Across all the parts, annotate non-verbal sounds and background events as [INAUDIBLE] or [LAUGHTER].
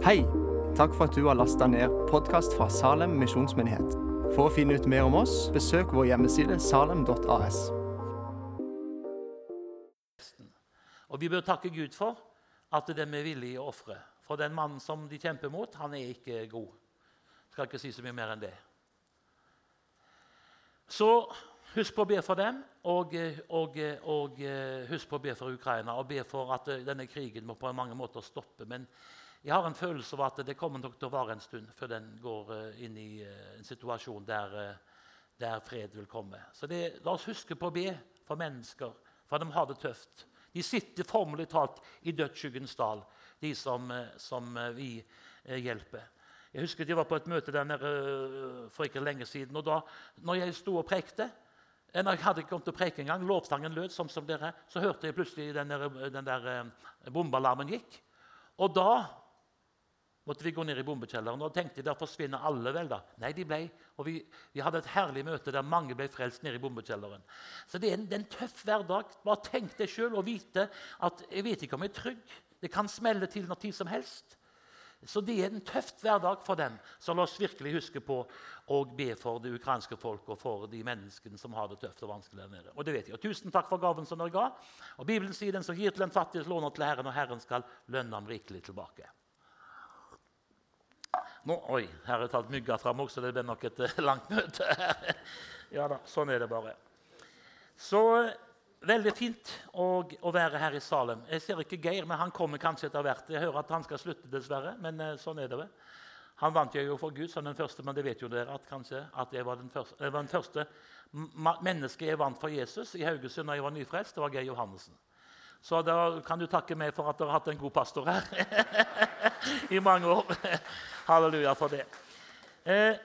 Hei! Takk for at du har lasta ned podkast fra Salem misjonsmyndighet. For å finne ut mer om oss, besøk vår hjemmeside salem.as. Og vi bør takke Gud for at de er villige å ofre. For den mannen som de kjemper mot, han er ikke god. Skal ikke si så mye mer enn det. Så husk på å be for dem, og, og, og husk på å be for Ukraina. Og be for at denne krigen må på mange måter stoppe. Men jeg har en følelse av at det kommer nok til å vare en stund før den går inn i en situasjon der, der fred vil komme. Så det, la oss huske på å be for mennesker, for de har det tøft. De sitter formelig talt i dødsskyggens dal, de som, som vi hjelper. Jeg husker Jeg var på et møte der nede for ikke lenge siden. og da når jeg sto og prekte når Jeg hadde ikke kommet til å preke engang. Lovsangen lød som, som dere. Så hørte jeg plutselig den den der bombealarmen gikk. Og da måtte vi gå ned i bombekjelleren. Og tenkte der forsvinner alle, vel da? Nei, de ble. Og vi, vi, hadde et herlig møte der mange ble frelst nede i bombekjelleren. Så det er en, det er en tøff hverdag. Bare tenk deg sjøl og vite at jeg vet ikke om jeg er trygg. Det kan smelle til når tid som helst. Så det er en tøff hverdag for dem. Så la oss virkelig huske på å be for det ukrainske folk og for de menneskene som har det tøft og vanskelig der nede. Og det vet jeg. Og tusen takk for gaven som dere ga. Og Bibelen sier den som gir til den fattige, låner til Herren, og Herren skal lønne ham rikelig tilbake. Nå, oi, her har jeg tatt mygga fram også, det blir nok et [LAUGHS] langt møte. ja da, sånn er det bare. Så veldig fint å, å, være her i Salem. Jeg ser ikke Geir, men han kommer kanskje etter hvert. Jeg hører at han skal slutte, dessverre, men sånn er det vel. Han vant jo for Gud som den første, men det vet jo dere at kanskje at jeg var den første, jeg var den første mennesket jeg vant for Jesus i Haugesund da jeg var nyfrelst. Det var Geir Johannessen. Så da kan du takke meg for at dere har hatt en god pastor her [LAUGHS] i mange år. Halleluja for det. Eh,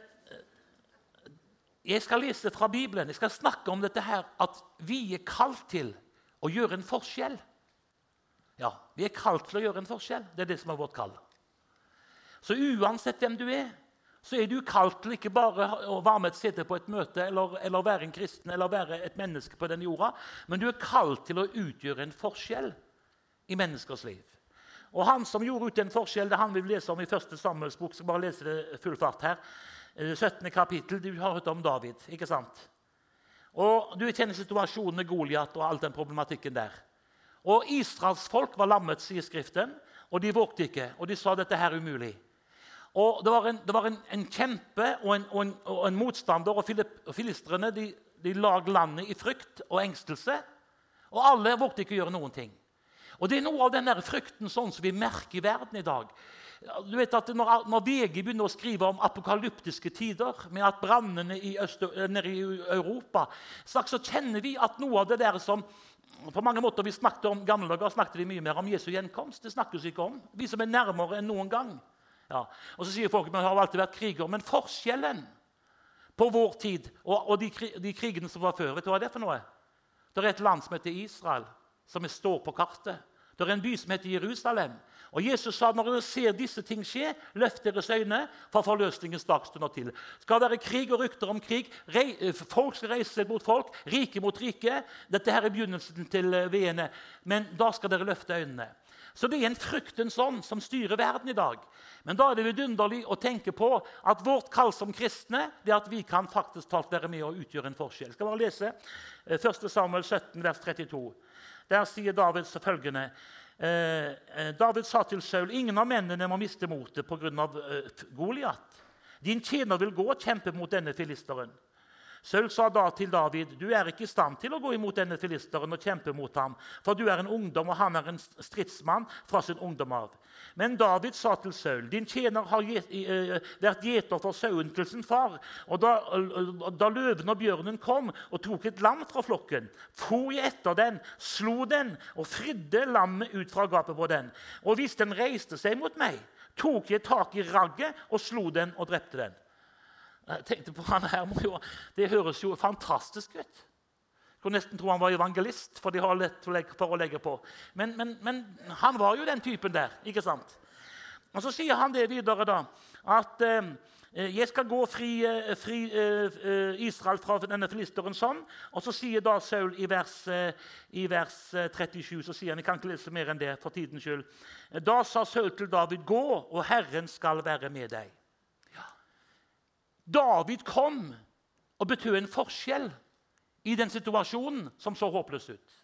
jeg skal lese fra Bibelen. Jeg skal snakke om dette her, at vi er kalt til å gjøre en forskjell. Ja, vi er kalt til å gjøre en forskjell. Det er det som er vårt kall. Så uansett hvem du er, så er du kalt til ikke bare å være med et sete på et møte eller, eller, være en kristen eller være et menneske på denne jorda, men du er kalt til å utgjøre en forskjell i menneskers liv. Og Han som gjorde ut en forskjell, det han vil lese om i første Samuels bok. skal bare lese det full fart her. 17. kapittel. Du har hørt om David, ikke sant? Og Du kjenner situasjonen med Goliat og all den problematikken der. Og Israels folk var lammet, sier Skriften, og de vågte ikke. Og de sa dette her er umulig. Og Det var en, det var en, en kjempe og en, og, og en, motstander, og, filistrene de, de lag landet i frykt og engstelse. Og alle vågte ikke å gjøre noen ting. Og Det er noe av den frykten sånn som vi merker i verden i dag. Du vet at Når, når VG begynner å skrive om apokalyptiske tider, med at brannene i, i Europa, så kjenner vi at noe av det der som på mange måter vi snakket om gamle dager, snakket vi mye mer om Jesu gjenkomst. Det snakkes ikke om. Vi som er nærmere enn noen gang. Ja. Og så sier folk at det har alltid vært kriger. Men forskjellen på vår tid og, og de, de, krigene som var før Vet du hva det for noe? Det er et land som heter Israel, som står på kartet. Det er en by som heter Jerusalem. Og Jesus sa når dere ser disse ting skje, løft deres øyne, for forløsningens dag stunder til. Skal være krig og rykter om krig. Folk skal reise seg mot folk, rike mot rike. Dette her er begynnelsen til eh, veene. Men da skal dere løfte øynene. Så det er en fryktens ånd som styrer verden i dag. Men da er det vidunderlig å tenke på at vårt kall som kristne det er at vi kan faktisk talt være med og utgjøre en forskjell. Jeg skal bare lese 1. Eh, Samuel 17, vers 32. Der sier David følgende eh, eh, David sa til Saul ingen av mennene må miste motet pga. Eh, Goliat. Din tjener vil gå og kjempe mot denne filisteren. Saul sa da til David, 'Du er ikke i stand til å gå imot denne filisteren og kjempe mot ham,' 'for du er en ungdom, og han er en stridsmann fra sin ungdom av.' Men David sa til Saul, 'Din tjener har eh, vært gjeter for sauen til sin far.' Og da, da løven og bjørnen kom og tok et lam fra flokken, for jeg etter den, slo den og fridde lammet ut fra gapet på den. Og hvis den reiste seg mot meg, tok jeg tak i ragget og slo den og drepte den. Jeg tenkte på han her, Det høres jo fantastisk ut. Jeg kunne nesten tro han var evangelist, for de har lett for å legge på. Men, men, men, han var jo den typen der. ikke sant? Og Så sier han det videre, da, at eh, Eh, jeg skal gå fri, eh, fri eh, Israel fra denne filisteren sånn. Og så sier da Saul i vers, uh, i vers 37 så sier han, Jeg kan ikke lese mer enn det for tidens skyld. Da sa Saul til David, 'Gå, og Herren skal være med deg'. David kom og betød en forskjell i den situasjonen som så håpløs ut.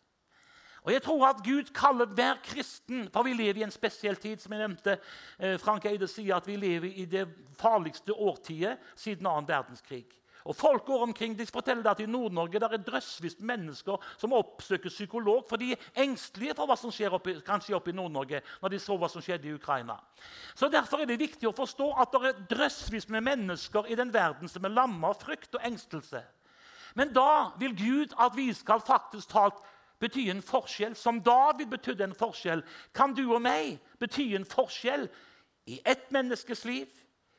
Og jeg tror at Gud kaller hver kristen For vi lever i en spesiell tid. som jeg nevnte. Eh, Frank Eide sier at vi lever i det farligste årtiet siden annen verdenskrig. Og Folk går omkring, de forteller at i Nord-Norge der er drøsvis mennesker som oppsøker psykolog, for de er engstelige for hva som skjer oppi, kan skje oppe i Nord-Norge. når de så hva som skjedde i Ukraina. Så Derfor er det viktig å forstå at det er drøsvis med mennesker i den verden som er lamma av frykt og engstelse. Men da vil Gud at vi skal faktisk talt bety en forskjell. Som David betydde en forskjell, kan du og meg bety en forskjell i ett menneskes liv,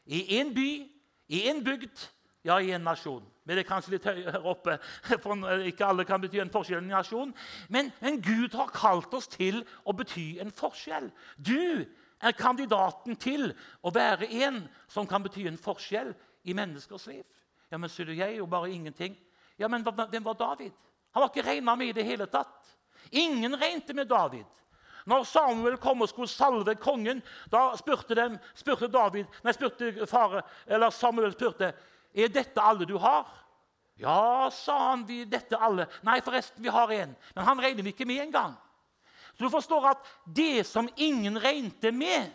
i en by, i en bygd, ja, i en nasjon. Men det er kanskje litt høyere oppe, [LAUGHS] for ikke alle kan bety en forskjell i en nasjon. Men, men Gud har kalt oss til å bety en forskjell. Du er kandidaten til å være en som kan bety en forskjell i menneskers liv. Ja, men sier du jeg jo bare ingenting. Ja, men hvem var David? Han var ikke regna med i det hele tatt. Ingen regnet med David. Når Samuel kom og skulle salve kongen, da spurte, dem, spurte David, nei, spurte fare, Samuel spurte, er dette alle du har. Ja, sa han, vi, dette alle. Nei, forresten, vi har en. Men han regner vi ikke med engang. Så du forstår at det som ingen regnet med,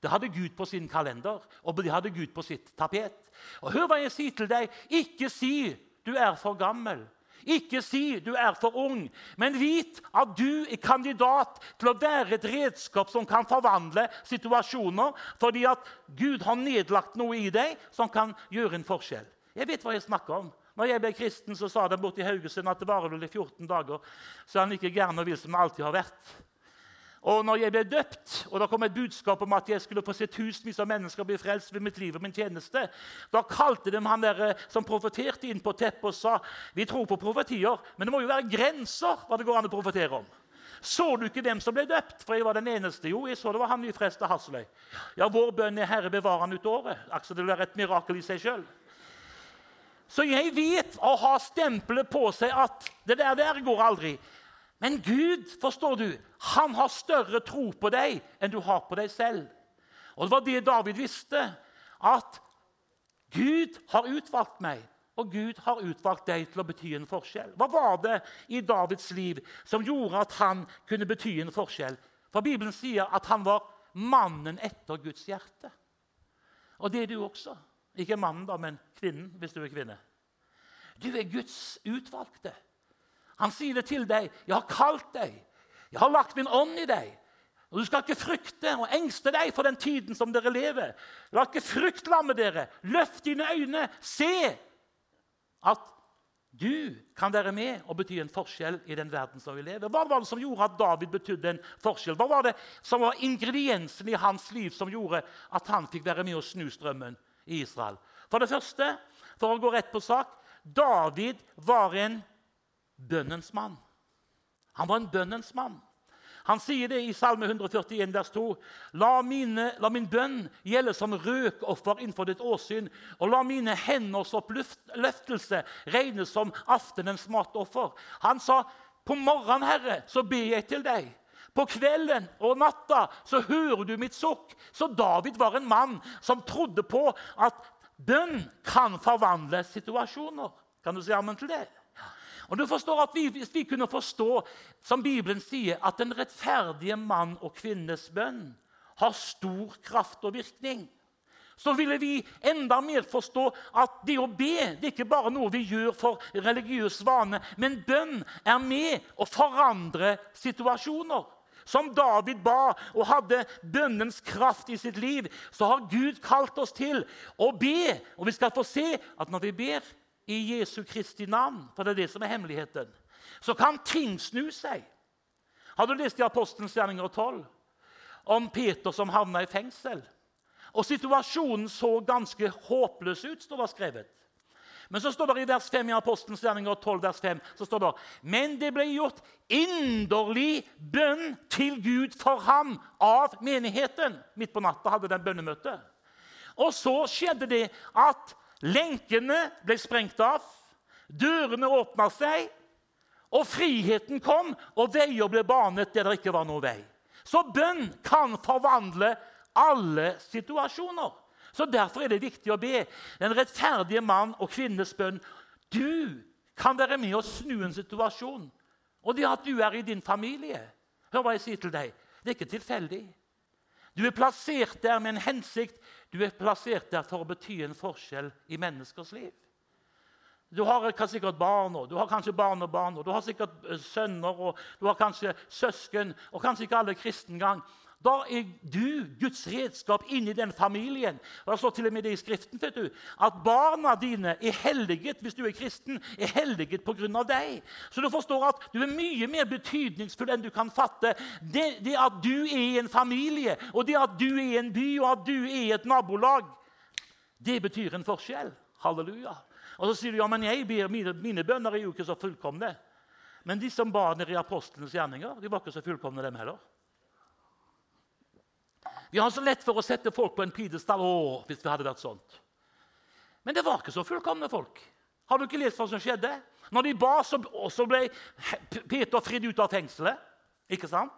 det hadde Gud på sin kalender, og det hadde Gud på sitt tapet. Og Hør hva jeg sier til deg. Ikke si du er for gammel. Ikke si du er for ung, men vit at du er kandidat til å være et redskap som kan forvandle situasjoner, fordi at Gud har nedlagt noe i deg som kan gjøre en forskjell. Jeg vet hva jeg snakker om. Når jeg ble kristen, så sa de borte i Haugesund at det varer vel i 14 dager. Så er han like gæren og vill som han alltid har vært. Og når jeg ble døpt, og det kom et budskap om at jeg skulle få se tusenvis av mennesker bli frelst ved mitt liv og min tjeneste, da kalte de han der eh, som profeterte, inn på teppet og sa vi tror på profetier, men det må jo være grenser hva det går an å profetere om. Så du ikke hvem som ble døpt? For jeg var den eneste. Jo, jeg så det var han nyfrelste Hasløy. Ja, vår bønn er Herre, bevare han ut året. Altså, det vil være et mirakel i seg sjøl. Så jeg vet å ha stempelet på seg at det der, der går aldri. Men Gud, forstår du, han har større tro på deg enn du har på deg selv. Og Det var det David visste. At Gud har utvalgt meg, og Gud har utvalgt deg til å bety en forskjell. Hva var det i Davids liv som gjorde at han kunne bety en forskjell? For Bibelen sier at han var mannen etter Guds hjerte. Og det er du også. Ikke mannen, da, men kvinnen, hvis du er kvinne. Du er Guds utvalgte. Han sier det til deg. 'Jeg har kalt deg. Jeg har lagt min ånd i deg.' Og Du skal ikke frykte og engste deg for den tiden som dere lever. La ikke frykt lamme dere. Løft dine øyne. Se at du kan være med og bety en forskjell i den verden som vi lever. Hva var det som gjorde at David betydde en forskjell? Hva var det som var ingrediensen i hans liv som gjorde at han fikk være med og snu strømmen i Israel? For det første, for å gå rett på sak David var en bønnens mann. Han var en bønnens mann. Han sier det i Salme 141, vers 2.: La, mine, la min bønn gjelde som røkoffer innenfor ditt åsyn, og la mine henders oppløftelse regnes som aftenens matoffer. Han sa, på morgenen, Herre, så ber jeg til deg. På kvelden og natta så hører du mitt sukk. Så David var en mann som trodde på at bønn kan forvandle situasjoner. Kan du si ammen til det? Og du forstår at vi, Hvis vi kunne forstå, som Bibelen sier, at den rettferdige mann og kvinnes bønn har stor kraft og virkning, så ville vi enda mer forstå at det å be det er ikke bare noe vi gjør for religiøs vane, men bønn er med å forandre situasjoner. Som David ba og hadde bønnens kraft i sitt liv, så har Gud kalt oss til å be. Og vi skal få se at når vi ber, i Jesu Kristi navn, for det er det som er hemmeligheten, så kan ting snu seg. Har du lest i Apostelens gjerninger 12 om Peter som havna i fengsel? Og Situasjonen så ganske håpløs ut, står det skrevet. Men så står det i vers 5 i Apostelens gjerninger 12, vers 5, så står det Men det ble gjort inderlig bønn til Gud for ham av menigheten. Midt på natta hadde den bønnemøte. Og så skjedde det at lenkene ble sprengt av, dørene åpna seg, og friheten kom, og veier ble banet der det ikke var noe vei. Så bønn kan forvandle alle situasjoner. Så Derfor er det viktig å be. Den rettferdige mann og kvinnes bønn. Du kan være med og snu en situasjon. Og det at du er i din familie. Hør hva jeg sier til deg. Det er ikke tilfeldig. Du er plassert der med en hensikt. Du er plassert der for å bety en forskjell i menneskers liv. Du har sikkert barn, og du har kanskje barnebarn, og du har sikkert eh, sønner og du har kanskje søsken, og kanskje ikke alle kristne engang. Da er du Guds redskap inni den familien. Det står til og med det i Skriften vet du, at barna dine er helliget hvis du er kristen, er helliget pga. deg. Så du forstår at du er mye mer betydningsfull enn du kan fatte. Det, det at du er i en familie, og det at du er i en by, og at du er i et nabolag, det betyr en forskjell. Halleluja. Og så sier du ja, men jeg ber, mine, mine bønner er jo ikke så fullkomne. Men de som ba nede i apostlenes gjerninger, de var ikke så fullkomne, dem heller. Vi har så lett for å sette folk på en pidestall hvis vi hadde vært sånt. Men det var ikke så fullkomne folk. Har du ikke lest hva som skjedde? Når de ba, så, ble Peter fridd ut av fengselet. Ikke sant?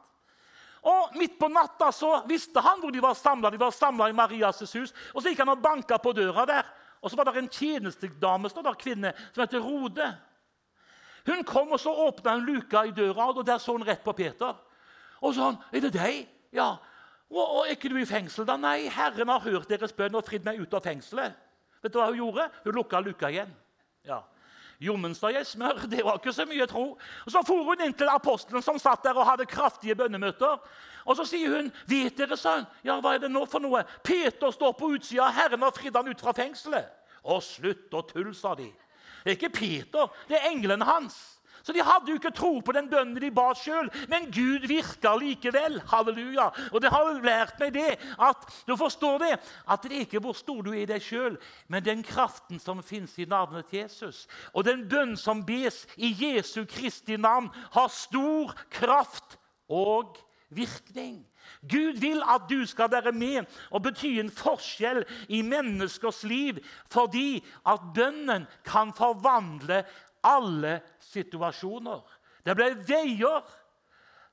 Og Midt på natta så visste han hvor de var samla. De var samla i Marias hus. Og Så gikk han og banka på døra der. Og så var det en tjenestedame står der, kvinne, som heter Rode. Hun kom, og så åpna hun luka i døra, og der så hun rett på Peter. Og så han, 'Er det deg?' 'Ja.' Og, 'Er ikke du i fengsel?' da? 'Nei, Herren har hørt deres bønn og fridd meg ut av fengselet.' Vet du hva Hun gjorde? Hun lukka luka igjen. Ja. smør, det var ikke så mye tro. Og Så for hun inn til apostelen som satt der og hadde kraftige bønnemøter. Og Så sier hun, 'Vet dere', hun. 'Ja, hva er det nå for noe?' 'Peter står på utsida. Herren har fridd han ut fra fengselet.' 'Å, slutt å tulle', sa de. Det er ikke Peter, det er engelen hans. Så de hadde jo ikke tro på den bønnen de ba sjøl, men Gud virka likevel. Halleluja. Og det har jo lært meg det, at du forstår det, at det er ikke hvor stor du er i deg sjøl, men den kraften som fins i navnet til Jesus. Og den bønn som bes i Jesu Kristi navn, har stor kraft og virkning. Gud vil at du skal være med og bety en forskjell i menneskers liv fordi at bønnen kan forvandle alle situasjoner. Det ble veier.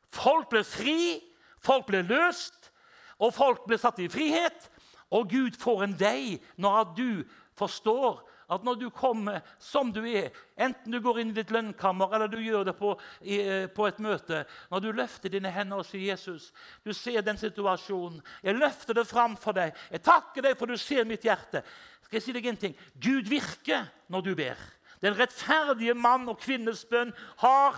Folk ble fri, folk ble løst, og folk ble satt i frihet. Og Gud får en vei når du forstår at når du kommer som du er, enten du går inn i ditt lønnkammer eller du gjør det på, i, eh, på, et møte Når du løfter dine hender og sier 'Jesus, du ser den situasjonen. Jeg løfter det fram for deg. Jeg takker deg, for du ser mitt hjerte.' Skal jeg si deg en ting? Gud virker når du ber. Den rettferdige mann og kvinnes bønn har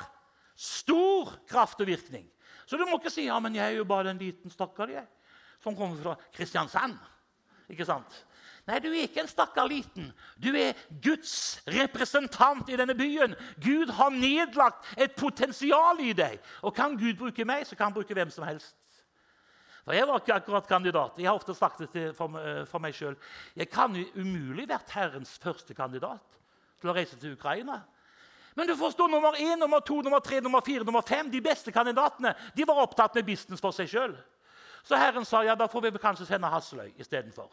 stor kraft og virkning. Så du må ikke si ja, men jeg er jo bare en liten stakkar jeg, som kommer fra Kristiansand. Ikke sant? Nei, du er ikke en stakkar liten. Du er Guds representant i denne byen. Gud har nedlagt et potensial i deg. Og kan Gud bruke meg, så kan han bruke hvem som helst. For Jeg var ikke akkurat kandidat. Jeg har ofte sagt det for, for meg sjøl. Jeg kan umulig vært Herrens første kandidat til å reise til Ukraina. Men du forstår, nummer én, nummer to, nummer tre, nummer fire, nummer fem, de beste kandidatene de var opptatt med business for seg sjøl. Så Herren sa ja, da får vi kanskje sende Hasløy istedenfor.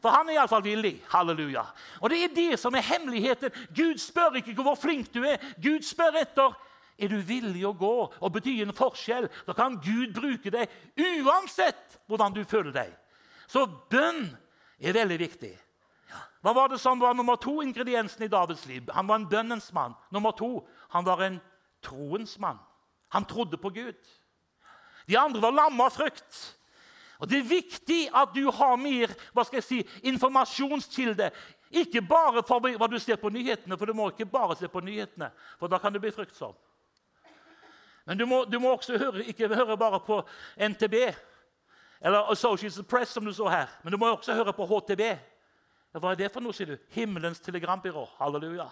For han er iallfall villig. Halleluja. Og det er det som er hemmeligheten. Gud spør ikke hvor flink du er. Gud spør etter er du villig å gå og bety en forskjell. Da kan Gud bruke deg uansett hvordan du føler deg. Så bønn er veldig viktig. Hva var det som var nummer to ingrediensen i Davids liv? Han var en bønnens mann. Nummer to han var en troens mann. Han trodde på Gud. De andre var lamme av frykt. Og Det er viktig at du har mer hva skal jeg si, informasjonskilde. Ikke bare for hva du ser på nyhetene, for du må ikke bare se på nyhetene. For da kan du bli fryktsom. Men du må, du må også høre, ikke høre bare på NTB eller Associated Press, som du så her, men du må også høre på HTB. Hva er det for noe, sier du? Himmelens telegrambyrå. Halleluja.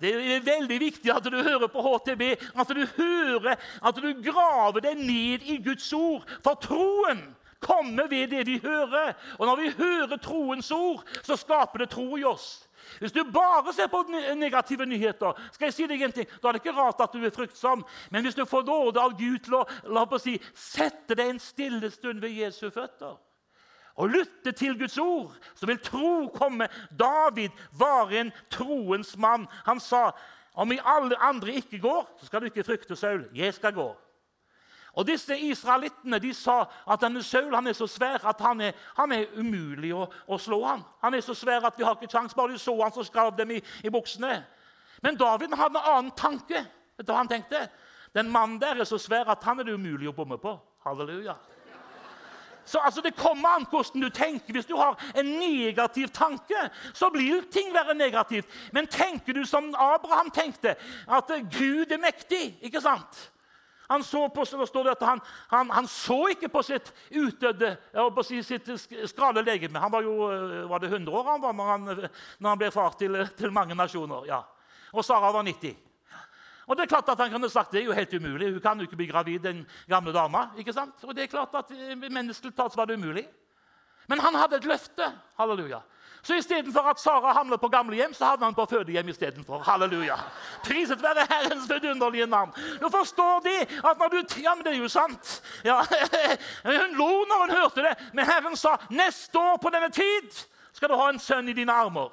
Det er veldig viktig at du hører på HTB, at du hører, at du graver deg ned i Guds ord. For troen kommer ved det vi hører. Og når vi hører troens ord, så skaper det tro i oss. Hvis du bare ser på negative nyheter, skal jeg si deg en ting, da er det ikke rart at du er fryktsom. Men hvis du får nåde av Gud til å si, sette deg en stille stund ved Jesu føtter og lytte til Guds ord, så vil tro komme. David var en troens mann. Han sa, 'Om vi alle andre ikke går, så skal du ikke frykte Saul. Jeg skal gå.' Og Disse israelittene de sa at denne Saul han er så svær at han er, han er umulig å, å, slå han. Han er så svær at vi har ikke kjangs. Bare de så han, så skrav dem i, i buksene. Men David hadde en annen tanke. Vet du hva han tenkte? Den mannen der er så svær at han er det umulig å bomme på. Halleluja. Så altså, Det kommer an hvordan du tenker. Hvis du har en negativ tanke, så blir ting være negativt. Men tenker du som Abraham tenkte, at Gud er mektig ikke sant? Han så, på, han, han, han så ikke på sitt utdødde sitt skrale legeme. Han var jo var det 100 år han var når han, når ble far til, til mange nasjoner. Ja. Og Sara var 90. Og det er klart at Han kunne sagt det er jo helt umulig. Hun kan jo ikke bli gravid, den gamle dama. ikke sant? Og det er klart at eh, Menneskelig talt var det umulig. Men han hadde et løfte. Halleluja. Så istedenfor at Sara havnet på gamlehjem, så havnet han på fødehjem istedenfor. Halleluja. Priset være Herrens vidunderlige navn. Du forstår de at når du Ja, men det er jo sant. Ja, [LAUGHS] Hun lo når hun hørte det, men Herren sa neste år på denne tid skal du ha en sønn i dine armer.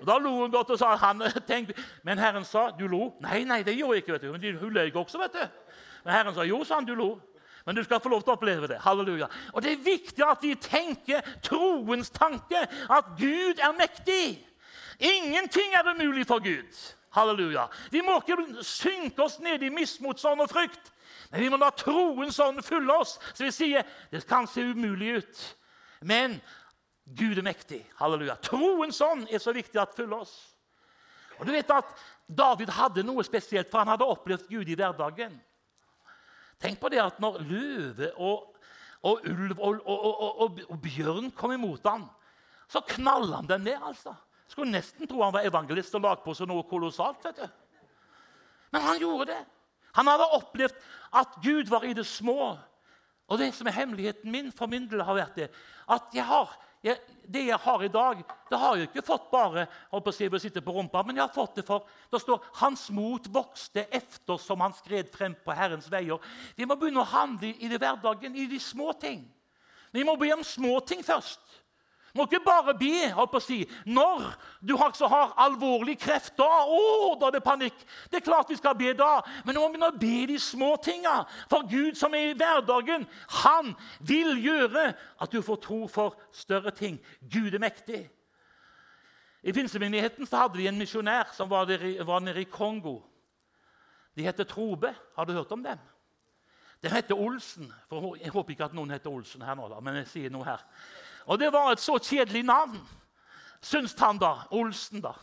Og Da lo hun godt og sa han, tenkte, Men Herren sa du lo. Nei, nei, det gjorde jeg ikke. vet du. Men hun løy også. vet du. Men Herren sa jo, sa han, du lo. Men du skal få lov til å oppleve det. Halleluja. Og Det er viktig at vi tenker troens tanke, at Gud er mektig. Ingenting er umulig for Gud. Halleluja. Vi må ikke synke oss ned i mismotsånd og frykt. Men vi må la troen ånd fylle oss, så vi sier det kan se umulig ut. Men Gud er mektig. Halleluja. Troen sånn er så viktig at fyller oss. Og du vet at David hadde noe spesielt, for han hadde opplevd Gud i hverdagen. Tenk på det at når løve og, og ulv og, og, og, bjørn kom imot ham, så knalla han den ned. altså. Skulle nesten tro han var evangelist og lagde på seg noe kolossalt. vet du. Men han gjorde det. Han hadde opplevd at Gud var i det små. Og det som er hemmeligheten min for min del, har vært det at jeg har jeg, det jeg har i dag, det har jeg ikke fått bare å si, å sitte på rumpa, men jeg har fått det for Det står 'Hans mot vokste efter som han skred frem på Herrens veier'. Vi må begynne å handle i det hverdagen, i de små ting. Vi må be om små ting først. Må ikke bare be holdt på å si, når du også har alvorlig kreft. Da, å, da er det panikk. Det er klart vi skal be da, men nå må begynne å be de små tinga. For Gud som er i hverdagen, han vil gjøre at du får tro for større ting. Gud er mektig. I pinsemenigheten så hadde vi en misjonær som var, der, var nede i Kongo. De heter Trobe. Har du hørt om dem? De heter Olsen. For jeg håper ikke at noen heter Olsen her nå, da, men jeg sier noe her. Og det var et så kjedelig navn, syns han da. Olsen, da.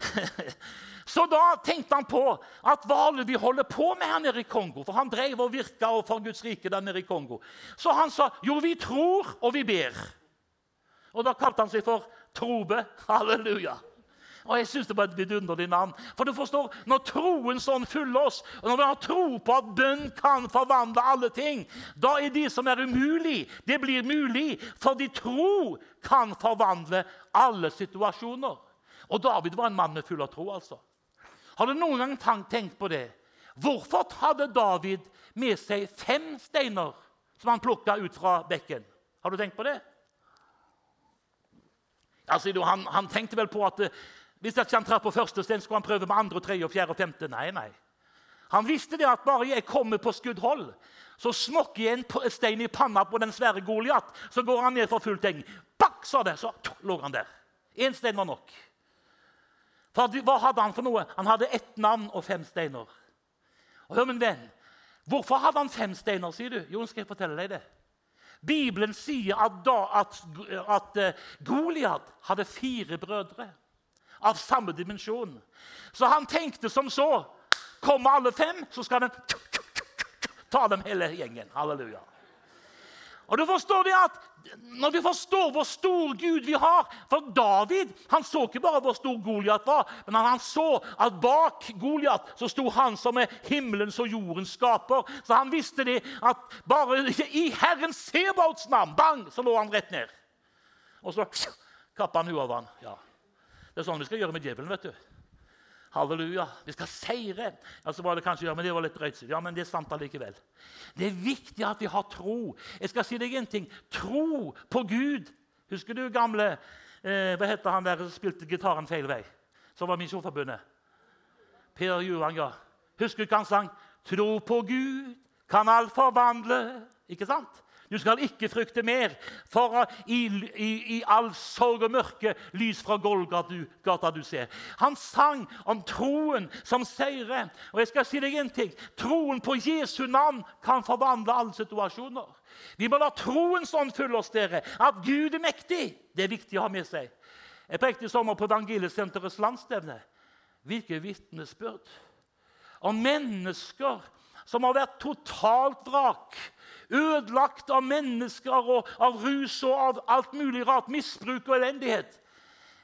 [LAUGHS] Så da tenkte han på at hva det vi holder på med her nede i Kongo? For han drev og virka for Guds rike der nede i Kongo. Så han sa jo, vi tror og vi ber. Og da kalte han seg for Trobe. [LAUGHS] Halleluja. Og jeg synes Det var et vidunderlig navn. For du forstår, Når troen sånn fyller oss, og når vi har tro på at bønn kan forvandle alle ting, da er det som er umulig, det blir mulig. Fordi tro kan forvandle alle situasjoner. Og David var en mann med full av tro. altså. Har du noen gang tenkt på det? Hvorfor hadde David med seg fem steiner som han plukka ut fra bekken? Har du tenkt på det? Altså, han, han, tenkte vel på at hvis ikke han traff på første stein, skulle han prøve med andre, tredje, fjerde og femte. Nei, nei. Han visste det at bare jeg kommer på skuddhold, så smokker jeg en stein i panna på den svære Goliat. Så går han ned for full teng. Bakk, sa det! Så lå han der. Én stein var nok. For Hva hadde han for noe? Han hadde ett navn og fem steiner. Og hør, min venn, Hvorfor hadde han fem steiner, sier du? Jo, skal jeg fortelle deg det. Bibelen sier at, da, at, at uh, Goliat hadde fire brødre av samme dimensjon. Så han tenkte som så Kommer alle fem, så skal den ta dem hele gjengen. Halleluja. Og du forstår det at Når vi forstår hvor stor Gud vi har For David han så ikke bare hvor stor Goliat var, men han så at bak Goliat så sto han som er himmelens og jordens skaper. Så han visste det at bare i Herren Sebaots navn bang, så lå han rett ned. Og så kappa han huet av han. Ja. Det er sånn vi skal gjøre med djevelen. vet du. Halleluja. Vi skal seire. Altså så var det kanskje, ja, men det var litt drøyt. Ja, men det er sant allikevel. Det er viktig at vi har tro. Jeg skal si deg en ting. Tro på Gud. Husker du gamle eh, Hva heter han der som spilte gitaren feil vei? Som var Misjonsforbundet? Per Johan, ja. Husker du hva han sang? Tro på Gud kan alt forvandle. Ikke sant? Du skal ikke frykte mer, for i, i, i all sorg og mørke lys fra Golgata du ser. Han sang om troen som seirer. Og jeg skal si deg en ting. Troen på Jesu navn kan forvandle alle situasjoner. Vi må la troens ånd følge oss, dere, at Gud er mektig. Det er viktig å ha med seg. Jeg pekte i sommer på Evangeliesenterets landsstevne. Hvilke vitnesbyrd om mennesker som har vært totalt vrak Ødelagt av mennesker og av rus og av alt mulig rart. Misbruk og elendighet.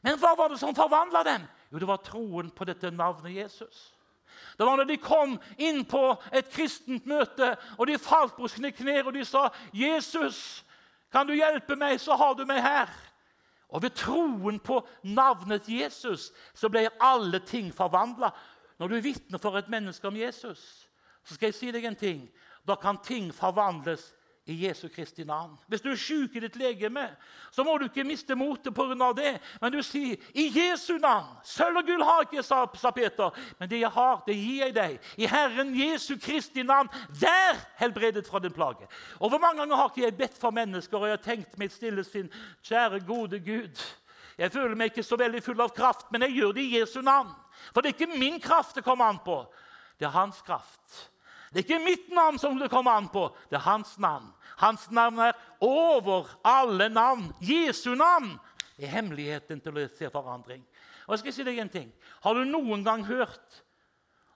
Men hva var det som forvandla dem? Jo, det var troen på dette navnet Jesus. Det var når de kom inn på et kristent møte, og de falt på sine knær og de sa, 'Jesus, kan du hjelpe meg, så har du meg her.' Og ved troen på navnet Jesus så ble alle ting forvandla. Når du vitner for et menneske om Jesus, så skal jeg si deg en ting. Da kan ting forvandles i Jesu Kristi navn. Hvis du er syk i ditt legeme, så må du ikke miste motet pga. det. Men du sier 'I Jesu navn'. Sølv og gull har ikke, sa, sa Peter, men det jeg har, det gir jeg deg. I Herren Jesu Kristi navn, vær helbredet fra din plage. Og Hvor mange ganger har ikke jeg bedt for mennesker, og jeg har tenkt mitt stille sinn Kjære, gode Gud. Jeg føler meg ikke så veldig full av kraft, men jeg gjør det i Jesu navn. For det er ikke min kraft det kommer an på. Det er hans kraft. Det er ikke mitt navn som det kommer an på, det er hans navn. Hans navn er over alle navn. Jesu navn er hemmeligheten til å se forandring. Og jeg skal si deg en ting. Har du noen gang hørt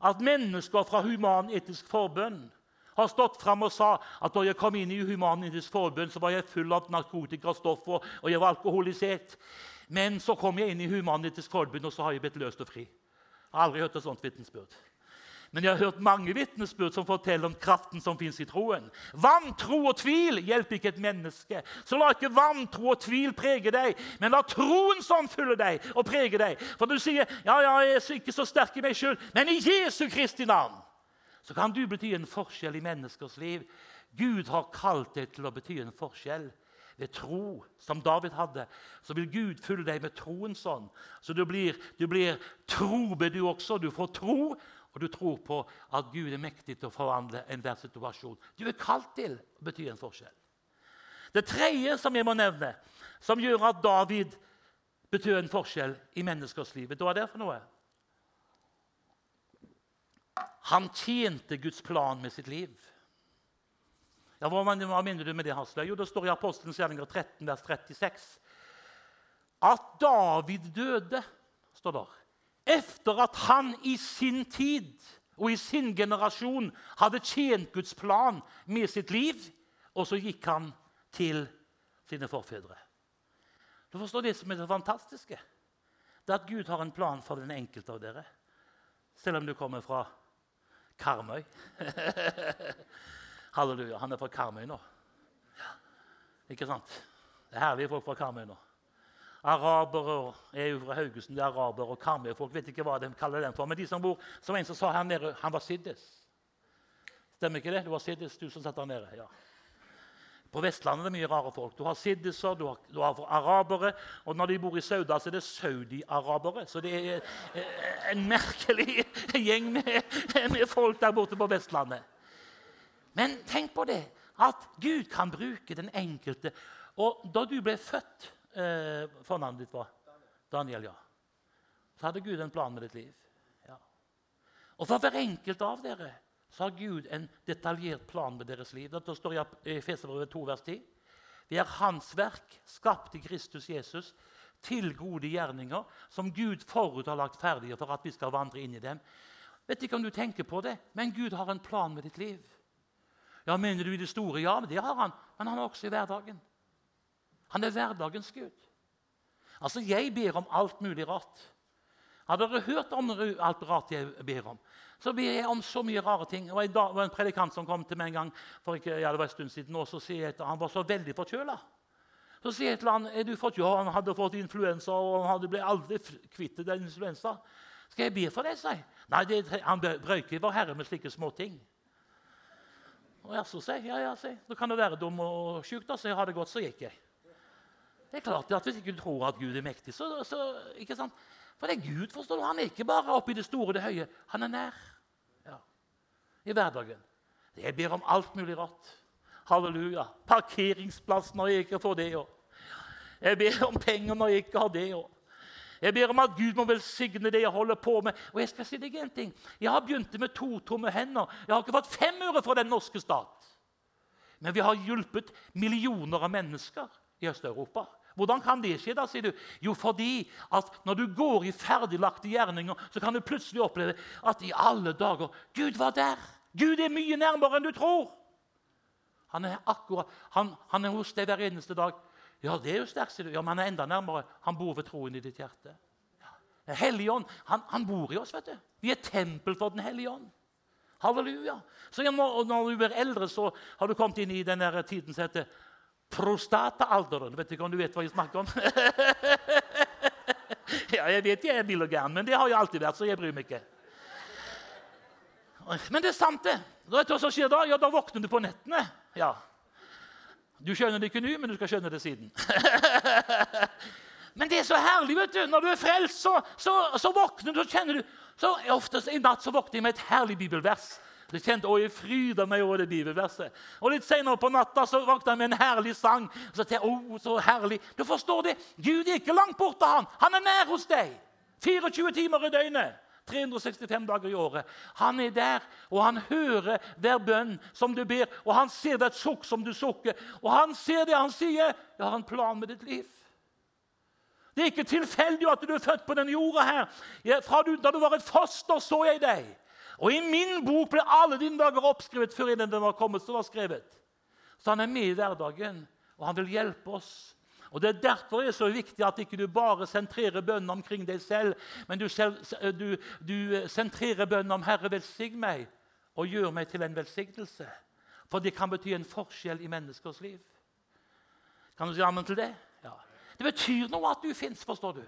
at mennesker fra Human-Etisk Forbund har stått fram og sa at da jeg kom inn i Human-Etisk Forbund, så var jeg full av narkotikastoffer og jeg var alkoholisert. Men så kom jeg inn i Human-Etisk Forbund, og så har jeg blitt løst og fri. Jeg har aldri hørt et sånt vitnesbyrd. Men jeg har hørt mange vitnesbyrd som forteller om kraften som fins i troen. Vantro og tvil hjelper ikke et menneske. Så la ikke vantro og tvil prege deg, men la troen sånn fylle deg og prege deg. For du sier ja, ja, jeg er ikke så sterk i meg sjøl, men i Jesu Kristi navn så kan du bety en forskjell i menneskers liv. Gud har kalt deg til å bety en forskjell ved tro, som David hadde, så vil Gud fylle deg med troen sånn. Så du blir, du blir trobe, du også. Du får tro, og du tror på at Gud er mektig til å forvandle enhver situasjon. Du er kalt til å bety en forskjell. Det tredje som jeg må nevne, som gjør at David betyr en forskjell i menneskers liv, hva er det for noe? Han tjente Guds plan med sitt liv. Ja, hva, mener du med det, Hasle? Jo, Det står i Apostelens gjerninger 13, vers 36. At David døde, står der etter at han i sin tid og i sin generasjon hadde tjent Guds plan med sitt liv, og så gikk han til sine forfedre. Du forstår Det som er det fantastiske, det er at Gud har en plan for den enkelte av dere. Selv om du kommer fra Karmøy. [LAUGHS] Halleluja. Han er fra Karmøy nå. Ikke sant? Det er herlige folk fra Karmøy nå. Arabere er jo fra Haugesund. det er arabere og karmøyfolk. vet ikke hva de kaller den for. Men de som bor, som en som sa her nede, han var siddis. Stemmer ikke det? Du var siddis, du som satt der nede. ja. På Vestlandet er det mye rare folk. Du har siddiser, du har, du har arabere. Og når de bor i Sauda, så er det saudi-arabere. Så det er en merkelig gjeng med, med folk der borte på Vestlandet. Men tenk på det, at Gud kan bruke den enkelte. Og da du ble født eh, fornavnet ditt var? Daniel, ja. Så hadde Gud en plan med ditt liv. Ja. Og for hver enkelt av dere så har Gud en detaljert plan med deres liv. Dette står i Feserbrevet 2, vers 10. Vi er Hans verk, skapt i Kristus Jesus, til gode gjerninger, som Gud forut har lagt ferdige for at vi skal vandre inn i dem. Vet ikke om du tenker på det, men Gud har en plan med ditt liv. Ja, Mener du i det store? Ja, men det har han. Men han har også i hverdagen. Han er hverdagens Gud. Altså, Jeg ber om alt mulig rart. Har dere hørt om alt rart jeg ber om? Så ber jeg om så mye rare ting. Det var en predikant som kom til meg en gang for ikke, ja, det var en stund siden, og så sier jeg at han var så veldig forkjøla. Så sier jeg til han, er du fått, ja, han hadde fått influensa, og han hadde ble aldri kvitt den influensa. Skal jeg be for deg, sier jeg. Nei, det, han brøyker vår Herre med slike småting. Og jeg så sier ja, ja, sier. Da kan du være dum og sjuk, da, så jeg har det godt, så gikk jeg. Det er klart at Hvis ikke du tror at Gud er mektig, så, så ikke sant? For det er Gud, forstår du. Han er ikke bare oppe i det store og det høye. Han er nær ja. i hverdagen. Jeg ber om alt mulig rart. Halleluja. Parkeringsplass når jeg ikke får det. òg. Jeg ber om penger når jeg ikke har det. òg. Jeg ber om at Gud må velsigne det jeg holder på med. Og Jeg skal si deg en ting. Jeg har begynt med to tomme hender. Jeg har ikke fått fem øre fra den norske stat. Men vi har hjulpet millioner av mennesker i Øst-Europa. Hvordan kan det skje? da, sier du? Jo, fordi at når du går i ferdiglagte gjerninger, så kan du plutselig oppleve at i alle dager Gud var der. Gud er mye nærmere enn du tror. Han er akkurat, han, han er hos deg hver eneste dag. Ja, det er jo sterkt, sier du. Ja, men han er enda nærmere. Han bor ved troen i ditt hjerte. Ja. Helligånd, han, han, bor i oss. vet du. Vi er tempel for Den hellige ånd. Halleluja. Så når, når, du blir eldre, så har du kommet inn i den tiden som heter prostataalderen. Vet ikke om du vet hva jeg snakker om? [LAUGHS] ja, jeg vet jeg er vill og gæren, men det har jeg alltid vært, så jeg bryr meg ikke. Men det er sant, det. Vet du hva som skjer da? Ja, Da våkner du på nettene. Ja, du skjønner det ikke nå, men du skal skjønne det siden. [LAUGHS] men det er så herlig. vet du. Når du er frelst, så, så, så våkner du, så kjenner du så Oftest i natt så våkner jeg med et herlig bibelvers. Jeg kjente, å, jeg av meg over det bibelverset. Og Litt senere på natta så våkna jeg med en herlig sang. Så tenkte jeg, så herlig. Du forstår det? Gud er ikke langt borte. Han Han er nær hos deg. 24 timer i døgnet. 365 dager i året. Han er der, og han hører hver bønn som du ber, og han ser hvert sukk som du sukker. Og han ser det han sier. 'Jeg har en plan med ditt liv'. Det er ikke tilfeldig at du er født på denne jorda. her. Fra du, da du var et foster, så jeg deg. Og i min bok ble alle dine dager oppskrevet før den var kommet. Så var skrevet. Så han er med i hverdagen, og han vil hjelpe oss og Det er derfor det er så viktig at ikke du bare sentrerer bønnen omkring deg selv, men du, selv, du, du sentrerer bønnen om 'Herre, velsign meg', og gjør meg til en velsignelse. For det kan bety en forskjell i menneskers liv. Kan du si ammen til det? Ja. Det betyr noe at du fins, forstår du.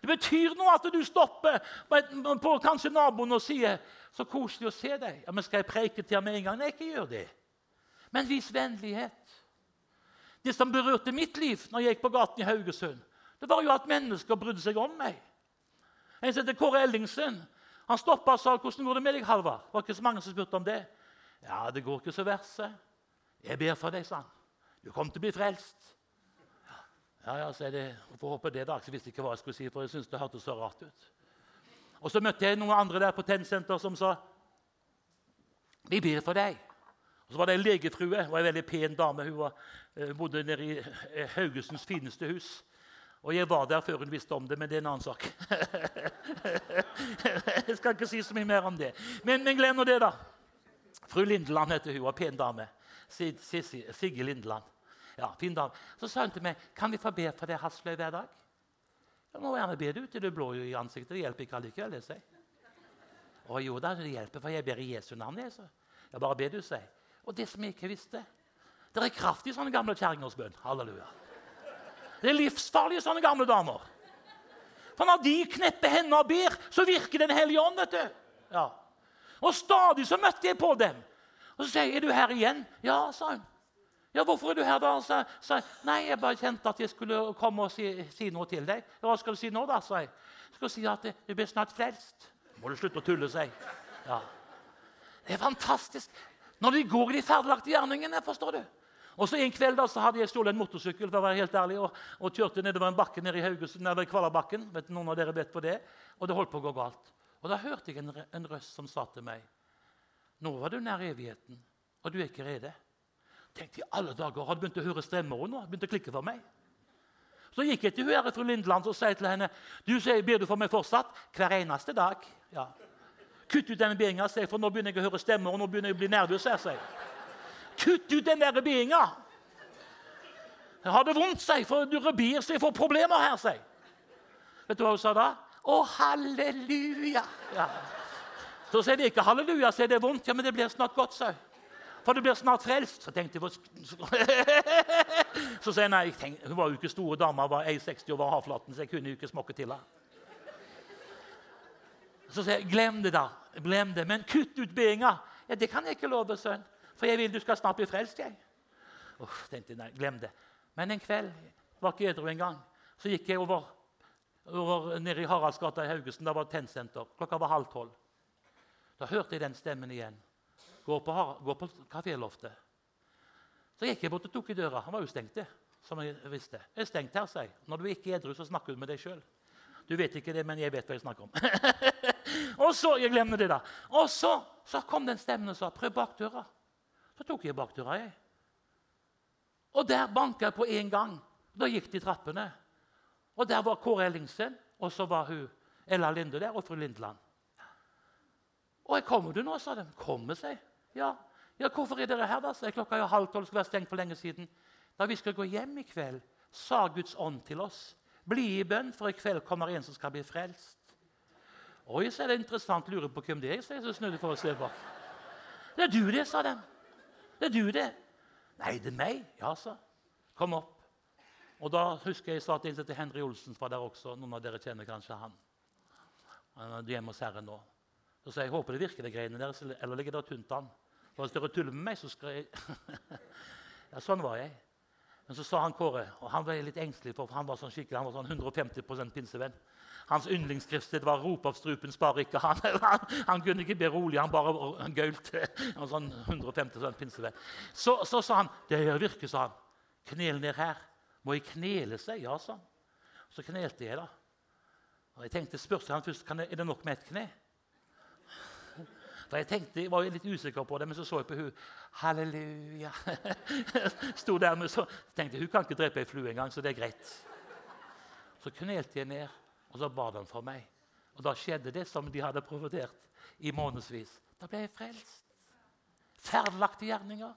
Det betyr noe at du stopper på, på kanskje naboen og sier 'Så koselig å se deg.' Ja, men 'Skal jeg preike til ham med en gang?' Nei, ikke gjør det. Men vis vennlighet. Det som berørte mitt liv når jeg gikk på gaten i Haugesund, det var jo at mennesker brydde seg om meg. En som heter Kåre Ellingsen han stoppa og sa 'Hvordan går det med deg, Halvard?' Det var ikke så mange som spurte om det. 'Ja, det går ikke så verst', 'Jeg ber for deg', sa han. 'Du kommer til å bli frelst'. Ja, ja, så er det, Får håpe det, da. Jeg visste ikke hva jeg skulle si, for jeg syntes det hørtes så rart ut. Og Så møtte jeg noen andre der på Tennsenter som sa 'Vi ber for deg'. Og Så var det en legefrue, hun var en veldig pen dame. Hun var, uh, bodde nede i uh, Haugesunds fineste hus. Og jeg var der før hun visste om det, men det er en annen sak. [LAUGHS] jeg skal ikke si så mye mer om det. Men, men glem nå det, da. Fru Lindeland heter hun, var pen dame. Sigge Lindeland. Ja, fin dag. Så sa hun til meg kan vi få be for deg Hasløy hver dag. Jeg må gjerne be det ut i det blå i ansiktet. Det hjelper ikke allikevel. det sier. Å jo da, det hjelper, for jeg ber i Jesu navn. Jeg, så. jeg bare ber du, sier og det som jeg ikke visste. Det er kraft i sånne gamle kjerringers bønn. Halleluja. Det er livsfarlige sånne gamle damer. For når de knepper hendene og ber, så virker Den hellige ånd. vet du. Ja. Og stadig så møtte jeg på dem. Og så sier jeg, 'Er du her igjen?' 'Ja', sa hun. 'Ja, hvorfor er du her da?' sa, sa 'Nei, jeg bare kjente at jeg skulle komme og si, si noe til deg.' 'Hva skal du si nå, da?' sa jeg. «Skal skal si at du blir snart frelst.' Må du slutte å tulle, sa jeg. Ja. Det er fantastisk. Når de går i de ferdiglagte gjerningene. forstår du? Og så En kveld da, så hadde jeg stjålet en motorsykkel for å være helt ærlig, og, og kjørte nedover en bakke nede i Haugesund, eller Kvalerbakken. vet Noen av dere vet på det. Og det holdt på å gå galt. Og Da hørte jeg en, en røst som sa til meg Nå var du nær evigheten, og du er ikke rede. Tenkte i alle dager, Hadde begynt å høre stemmer nå. Begynte å klikke for meg. Så gikk jeg til hun fru Lindeland og sa til henne du sier, ber du for meg fortsatt hver eneste dag. Ja. Kutt ut denne beinga, sier jeg, for nå begynner jeg å høre stemmer. og nå begynner jeg å bli nervøs. sier Kutt ut den der beinga! Jeg har det vondt, sier jeg, for du rebier, så jeg får problemer her. sier Vet du hva hun sa da? Å, halleluja! Ja. Så sier de ikke halleluja, sier det er vondt. Ja, men det blir snart godt, sier For du blir snart frelst. Så tenkte jeg [LAUGHS] Så sier jeg nei, jeg hun var jo ikke store dama, var 1,60 over havflaten, så jeg kunne jo ikke smokke til henne. Så sier jeg, 'Glem det, da. Glem det. Men kutt ut beinga.' Ja, 'Det kan jeg ikke love, sønn, for jeg vil du skal snart bli frelst.' jeg. Uff, tenkte jeg, nei, glem det. Men en kveld var ikke edru engang. Så gikk jeg over, over nede i Haraldsgata i Haugesund. Da var det tennsenter. Klokka var halv tolv. Da hørte jeg den stemmen igjen. Gå på, går på kaféloftet. Så gikk jeg bort og tok i døra. Han var jo stengt, som jeg visste. Jeg er stengt her, sier Når du ikke er edru, så snakker du med deg sjøl. Du vet ikke det, men jeg vet hva jeg snakker om. [LAUGHS] og så jeg glemmer det da. Og så, så kom den stemmen og sa 'prøv bakdøra'. Så tok jeg bakdøra. jeg. Og der banka jeg på én gang. Da gikk de trappene. Og der var Kåre Ellingsen, og så var hun Ella Linde der, og fru Lindeland. Og jeg 'Kommer du nå?' sa de. 'Kommer', seg. Ja. ja, 'Hvorfor er dere her?' da? Så klokka er halv tolv, skulle være stengt for lenge siden. Da vi skal gå hjem i kveld, sa Guds ånd til oss. Bli i bønn, for i kveld kommer en som skal bli frelst. Oi, så er det interessant. Lurer på hvem det er. Så jeg så snudde for å se bak. Det er du, det, sa de. Det er du, det. Nei, det er meg. Ja, sa Kom opp. Og da husker jeg sa til Henry Olsen fra der også. Noen av dere kjenner kanskje han. Han er hjemme hos Herren nå. Så sa jeg håper det virker, det greiene deres, eller ligger det tynt an. Hvis dere tuller med meg, så skal jeg [LAUGHS] Ja, sånn var jeg. Men så sa han Kåre, og han ble litt engstelig, for han var sånn skikkelig, han var sånn 150% pinsevenn. Hans yndlingsskriftsted var 'Rop av strupen, spar ikke'. Han, [LAUGHS] han, han, kunne ikke be rolig, han bare han gaulte. Han sånn 150% pinsevenn. Så, så sa han 'Det virker', sa han. 'Knel ned her.' 'Må jeg knele seg?' Ja, sa han. Så knelte jeg, da. Og jeg tenkte, spurte han først er det nok med ett kne. For Jeg tenkte, jeg var litt usikker på det, men så så jeg på hun. Halleluja. [LAUGHS] Sto der med så tenkte Hun kan ikke drepe ei flue engang, så det er greit. Så knelte jeg ned, og så ba han for meg. Og da skjedde det som de hadde profetert i månedsvis. Da ble jeg frelst. Ferdelagte gjerninger.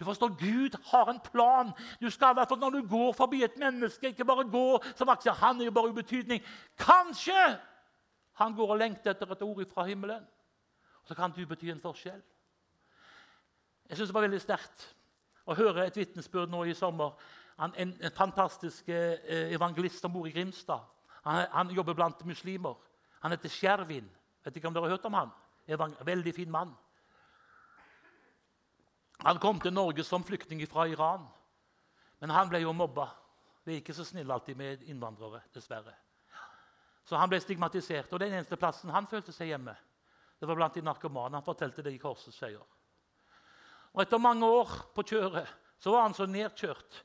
Du forstår, Gud har en plan. Du skal derfor Når du går forbi et menneske, ikke bare gå som aksjer. Han er jo bare ubetydning. Kanskje han går og lengter etter et ord fra himmelen så kan du bety en forskjell. Jeg syns det var veldig sterkt å høre et vitnesbyrd nå i sommer. Han, en, en fantastisk eh, evangelist som bor i Grimstad. Han, han, jobber blant muslimer. Han heter Skjervin. Vet ikke om dere har hørt om han? En veldig fin mann. Han kom til Norge som flyktning fra Iran. Men han ble jo mobba. Vi er ikke så snille alltid med innvandrere, dessverre. Så han ble stigmatisert. Og den eneste plassen han følte seg hjemme, det var blant de narkomane. Han fortalte det i Korsets seier. Og Etter mange år på kjøret så var han så nedkjørt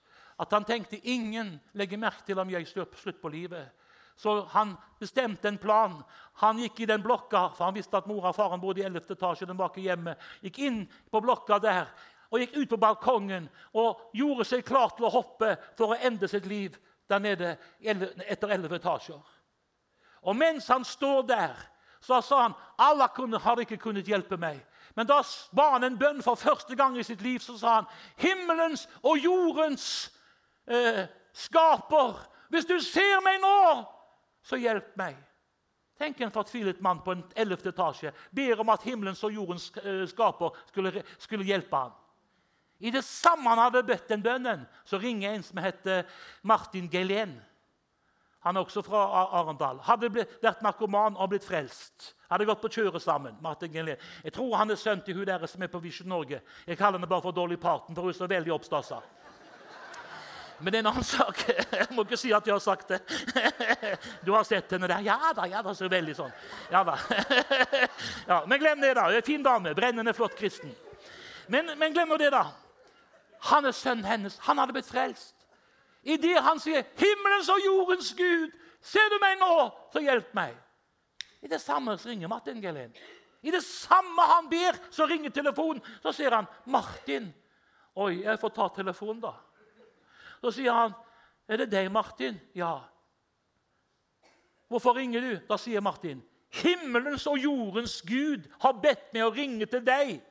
at han tenkte ingen legger merke til om jeg slår slutt på livet. Så han bestemte en plan. Han gikk i den blokka, for han visste at mora og faren bodde i 11. etasje. den var ikke hjemme. Gikk inn på blokka der og gikk ut på balkongen og gjorde seg klar til å hoppe for å ende sitt liv der nede etter 11 etasjer. Og mens han står der så sa han Allah kunne, har ikke kunnet hjelpe meg. Men da ba han en bønn for første gang i sitt liv. Så sa han himmelens og jordens eh, skaper, hvis du ser meg nå, så hjelp meg. Tenk en fortvilet mann på en 11. etasje ber om at himmelens og jordens eh, skaper skulle, skulle hjelpe ham. I det samme han hadde bedt den bønnen, så ringer en som heter Martin Gelen. Han er også fra Arendal. Hadde vært narkoman og blitt frelst. Hadde gått på kjøret sammen. Martin Glenn. Jeg tror han er sønn til hun deres som er på Vision Norge. Jeg kaller henne bare for Dolly Parton, for hun er så veldig oppstasa. Men det er en annen sak. [LAUGHS] Jeg må ikke si at jeg har sagt det. [LAUGHS] Du har sett henne der? Ja da, ja da, så veldig sånn. Ja da. [LAUGHS] Ja, men glem det, da. Hun er Fin dame. Brennende flott kristen. Men, men glem nå det, da. Han er sønnen hennes. Han hadde blitt frelst. Idet han sier 'Himmelens og jordens Gud, ser du meg nå, så hjelp meg'. I det samme så ringer Martin Gelén. I det samme han ber, så ringer telefonen. Så sier han 'Martin'. Oi, jeg får ta telefonen, da. Så sier han 'Er det deg, Martin?' 'Ja.' 'Hvorfor ringer du?' Da sier Martin 'Himmelens og jordens Gud har bedt meg å ringe til deg.'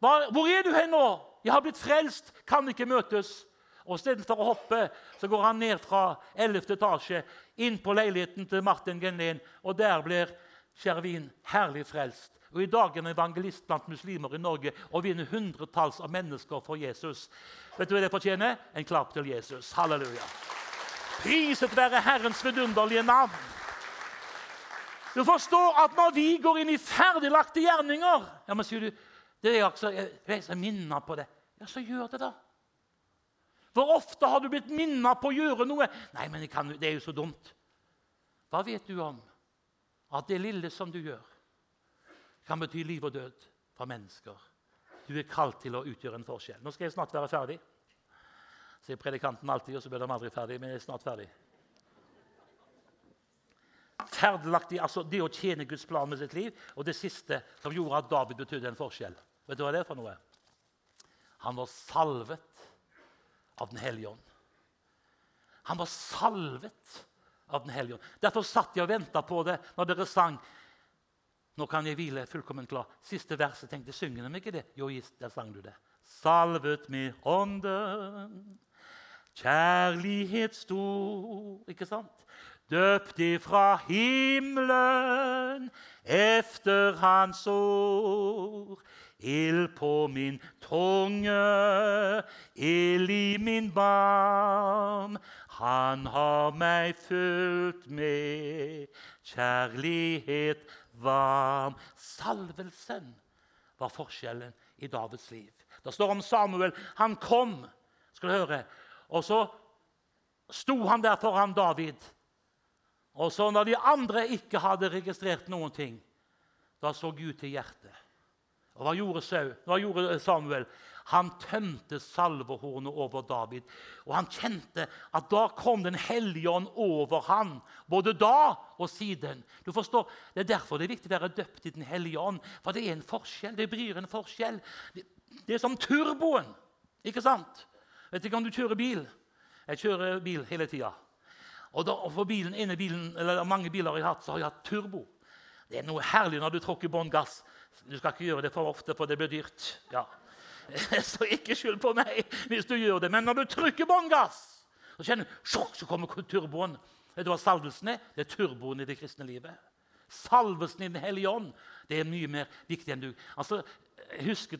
'Hvor er du hen nå?' 'Jeg har blitt frelst, kan ikke møtes.' Og Istedenfor å hoppe så går han ned fra 11. etasje inn på leiligheten til Martin Genlin, og der blir Skjervin herlig frelst. Og I dag er han evangelist blant muslimer i Norge og vinner hundretalls av mennesker for Jesus. Vet du hva det fortjener? En klapp til Jesus. Halleluja. Priset være Herrens vidunderlige navn. Du forstår at når vi går inn i ferdiglagte gjerninger ja, men sier du, det er jeg, jeg, jeg minner på det. Ja, så gjør det, da. Hvor ofte har du blitt minnet på å gjøre noe? Nei, men kan, det er jo så dumt. Hva vet du om at det lille som du gjør, kan bety liv og død for mennesker? Du er kalt til å utgjøre en forskjell. Nå skal jeg snart være ferdig. Sier predikanten alltid, og så blir de aldri ferdig. Men jeg er snart ferdig. Ferdelaktig, altså Det å tjene Guds plan med sitt liv, og det siste som gjorde at David betydde en forskjell. Vet du hva det er for noe? Han var salvet av Den hellige ånd. Han var salvet av Den hellige ånd. Derfor satt jeg og venta på det når dere sang. Nå kan jeg hvile fullkomment klar. Siste verset tenkte synger de ikke det? Jo, der sang du det. Salvet med ånden, kjærlighet stor. Ikke sant? Døpt ifra himmelen efter hans ord. Ild på min tunge, ild i min barm. Han har meg fulgt med kjærlighet varm. Salvelsen var forskjellen i Davids liv. Det står om Samuel. Han kom, skal du høre, og så sto han der foran David. Og så når de andre ikke hadde registrert noen ting, da så Gud til hjertet. Og hva gjorde, Saul? hva gjorde Samuel? Han tømte salvehornet over David. Og han kjente at da kom Den hellige ånd over han, både da og siden. Du forstår, Det er derfor det er viktig å være døpt i Den hellige ånd. For det er en forskjell. Det bryr en forskjell. Det, er som turboen. Ikke sant? Vet ikke om du kjører bil. Jeg kjører bil hele tida. Og, da, for bilen, bilen, mange biler jeg har hatt, så har jeg hatt turbo. Det er noe herlig når du tråkker bånn gass. Du skal ikke gjøre det for ofte, for det blir dyrt. Ja. [LAUGHS] Så ikke skyld på meg hvis du gjør det. Men når du trykker bånn gass, så kjenner du, så kommer turboen. Vet du hva salvelsen er? Det er turboen i det kristne livet. Salvelsen i Den hellige ånd det er mye mer viktig enn du Altså, Husk,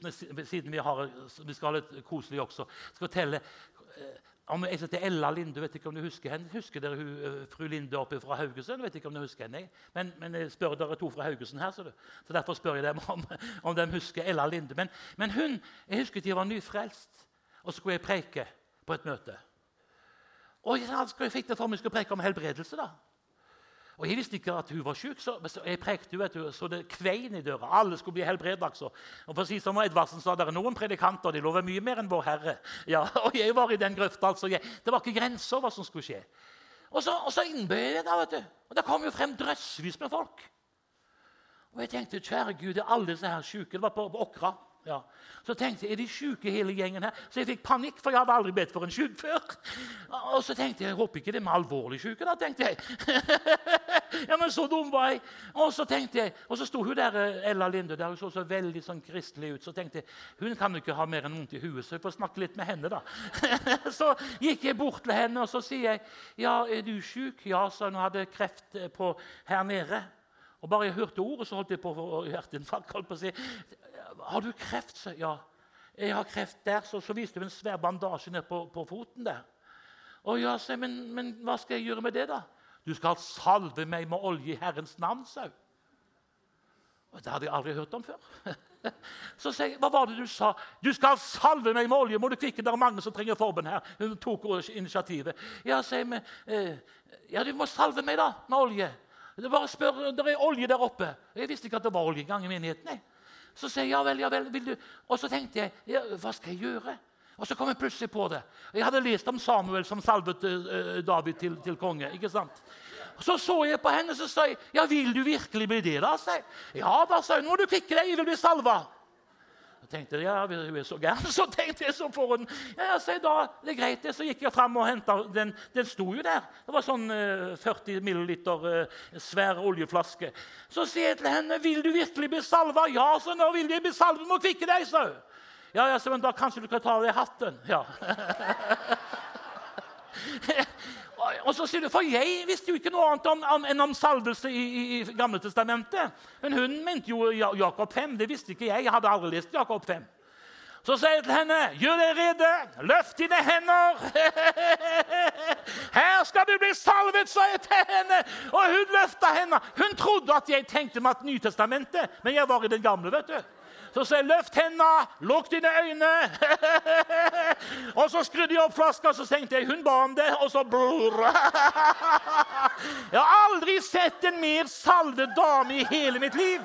siden vi, har, vi skal ha litt koselig også, skal fortelle eh, jeg heter Ella Linde, vet ikke om du husker henne. Husker dere hun, eh, fru Linde oppe fra Haugesund? vet ikke om du husker henne. Men, men jeg spør dere to fra Haugesund her, så, så derfor spør jeg dem [LAUGHS] om, om de husker Ella Linde. Men, men hun, jeg husker de var nyfrelst, og så skulle jeg preike på et møte. Og jeg fikk det for meg skulle preike om helbredelse. da. Og Jeg visste ikke at hun var syk, så jeg prekte vet du, så det kvein i døra. Alle skulle bli helbredet. Altså. Og for å si som Edvardsen sa, det er noen predikanter de lover mye mer enn Vår Herre. [LAUGHS] Ja, og jeg var i den grøfta. Altså. det var ikke grenser hva som skulle skje. Og så, og så innbød jeg da, vet du. Og det kom jo frem drøssevis med folk. Og jeg tenkte, kjære Gud, det er alle disse her syke. Det var på, på Åkra. Ja. Så tenkte jeg er de syke hele gjengen her? Så jeg fikk panikk, for jeg hadde aldri bedt for en syk før. Og så tenkte jeg jeg håper ikke det er med alvorlig syke. da, tenkte jeg. [LAUGHS] ja, men Så dum var jeg. Og så tenkte jeg, og så sto hun der, Ella Linde der, hun så så veldig sånn kristelig ut. Så tenkte jeg hun kan jo ikke ha mer enn vondt i huet, så jeg får snakke litt med henne. da. [LAUGHS] så gikk jeg bort til henne og så sier jeg, ja, er du syk? Ja, så hun hadde kreft på her nede. Og bare jeg hørte ordet, så holdt jeg på å få hjerteinfarkt. holdt på å si. 'Har du kreft?' Så, ja. 'Jeg har kreft der.' Så, så viste hun en svær bandasje ned på, på foten der. Og ja, så, men, men, hva skal jeg gjøre med det, da? Du skal salve meg med olje i Herrens navn, sa hun. Det hadde jeg aldri hørt om før. [LAUGHS] Så sier jeg, hva var det du sa? Du skal salve meg med olje. må du kvikke, Det er mange som trenger forbønn her. Hun tok initiativet. Ja, sier vi, eh, ja, du må salve meg da, med olje. Det bare spør, det er olje der oppe. Jeg visste ikke at det var olje engang i menigheten. Jeg. Så sier jeg ja vel, ja vel, vil du? Og så tenkte jeg ja, hva skal jeg gjøre? Og så kom jeg plutselig på det. Jeg hadde lest om Samuel som salvet uh, David til, til, konge. ikke sant? Så så jeg på henne så sa jeg, ja, 'Vil du virkelig bli det?' da, sa jeg. 'Ja da', sa hun. 'Nå må du kvikke deg, jeg vil bli salva' tenkte ja, hun er så gæren. Så tenkte jeg så for den. Ja, så da, det er greit, det. Så gikk jeg fram og henta den. Den sto jo der. Det var sånn uh, 40 milliliter uh, svær oljeflaske. Så sier jeg til henne, 'Vil du virkelig bli salva?' 'Ja', så nå vil jeg bli salva. Må kvikke deg', hun. Ja, ja, så, men da kanskje du kan ta av deg hatten. Ja. [LAUGHS] Og så sier du, For jeg visste jo ikke noe annet om, om, enn om salvelse i, i, i Gamle testamentet. Men hun mente jo Jakob 5. Det visste ikke jeg. Jeg hadde aldri lest Jakob 5. Så sier jeg til henne, 'Gjør deg rede. Løft dine hender.' [LAUGHS] 'Her skal du bli salvet', sa jeg til henne. Og hun løfta henne. Hun trodde at jeg tenkte meg at Nytestamentet, men jeg var i den gamle. vet du. Så sa jeg 'løft hendene, lukk dine øyne'. [LAUGHS] og så skrudde jeg opp flaska, så tenkte jeg 'hun ba om det', og så brrr. [LAUGHS] Jeg har aldri sett en mer salvet dame i hele mitt liv.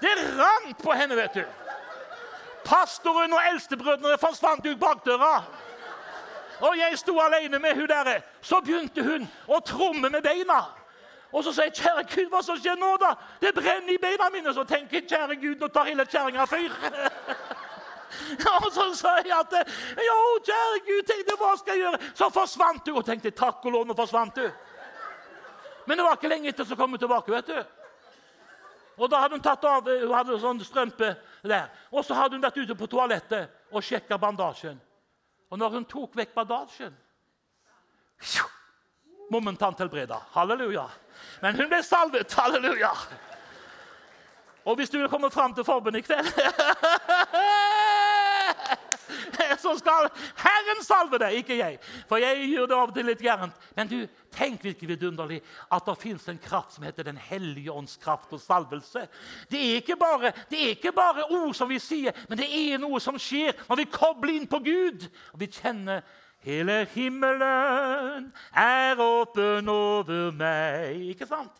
Det rant på henne, vet du. Pastoren og eldstebrødrene forsvant ut bakdøra. Og jeg sto alene med hun der. Så begynte hun å tromme med beina. Og så sier jeg, 'Kjære Gud, hva som skjer nå, da?' 'Det brenner i beina mine.' Så tenker jeg, 'Kjære Gud, nå tar hele kjerringa fyr.' [LAUGHS] og så sa jeg at 'Jo, kjære Gud, tenkte, hva skal jeg gjøre?' Så forsvant du. Og tenkte 'Takk og lov, nå forsvant du'. Men det var ikke lenge etter så kom hun tilbake. vet du. Og da hadde Hun tatt av, hun hadde sånn strømpe der. Og så hadde hun vært ute på toalettet og sjekka bandasjen. Og når hun tok vekk bandasjen Momentant helbreda. Halleluja. Men hun ble salvet. Halleluja. Og hvis du vil komme fram til forbundet i kveld [LAUGHS] så skal Herren salve deg, ikke jeg. For jeg gjør det av og til litt gærent. Men du, tenk hvilket vidunderlig at det fins en kraft som heter Den hellige ånds kraft og salvelse. Det er, ikke bare, det er ikke bare ord som vi sier, men det er noe som skjer når vi kobler inn på Gud. Og vi kjenner Hele himmelen er åpen over meg. Ikke sant?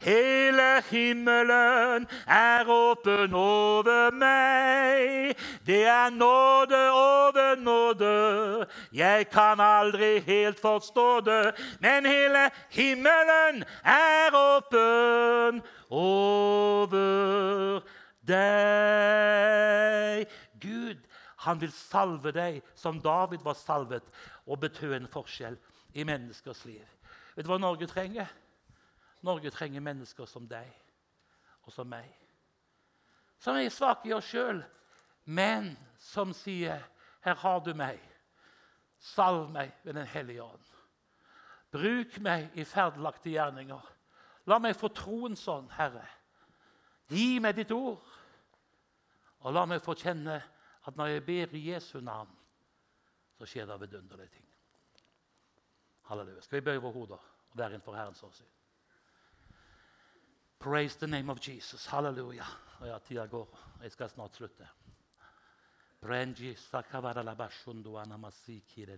Hele himmelen er åpen over meg. Det er nåde over nåde. Jeg kan aldri helt forstå det, men hele himmelen er åpen over deg. Gud han vil salve deg som David var salvet, og betø en forskjell i menneskers liv. Vet du hva Norge trenger? Norge trenger mennesker som deg og som meg. Som er svake i oss sjøl, men som sier, 'Her har du meg. Salv meg ved Den hellige ånd.' Bruk meg i ferdelagte gjerninger. La meg få troen sånn, Herre. Gi meg ditt ord, og la meg få kjenne at når jeg ber i Jesu navn, så skjer det vidunderlige ting. Halleluja. Skal vi bøye våre hoder og være innenfor Herrens åsyn? Praise the name of Jesus. Halleluja. Ja, tida går. Jeg skal snart slutte. Prengi sakavara labashundu anamasi kire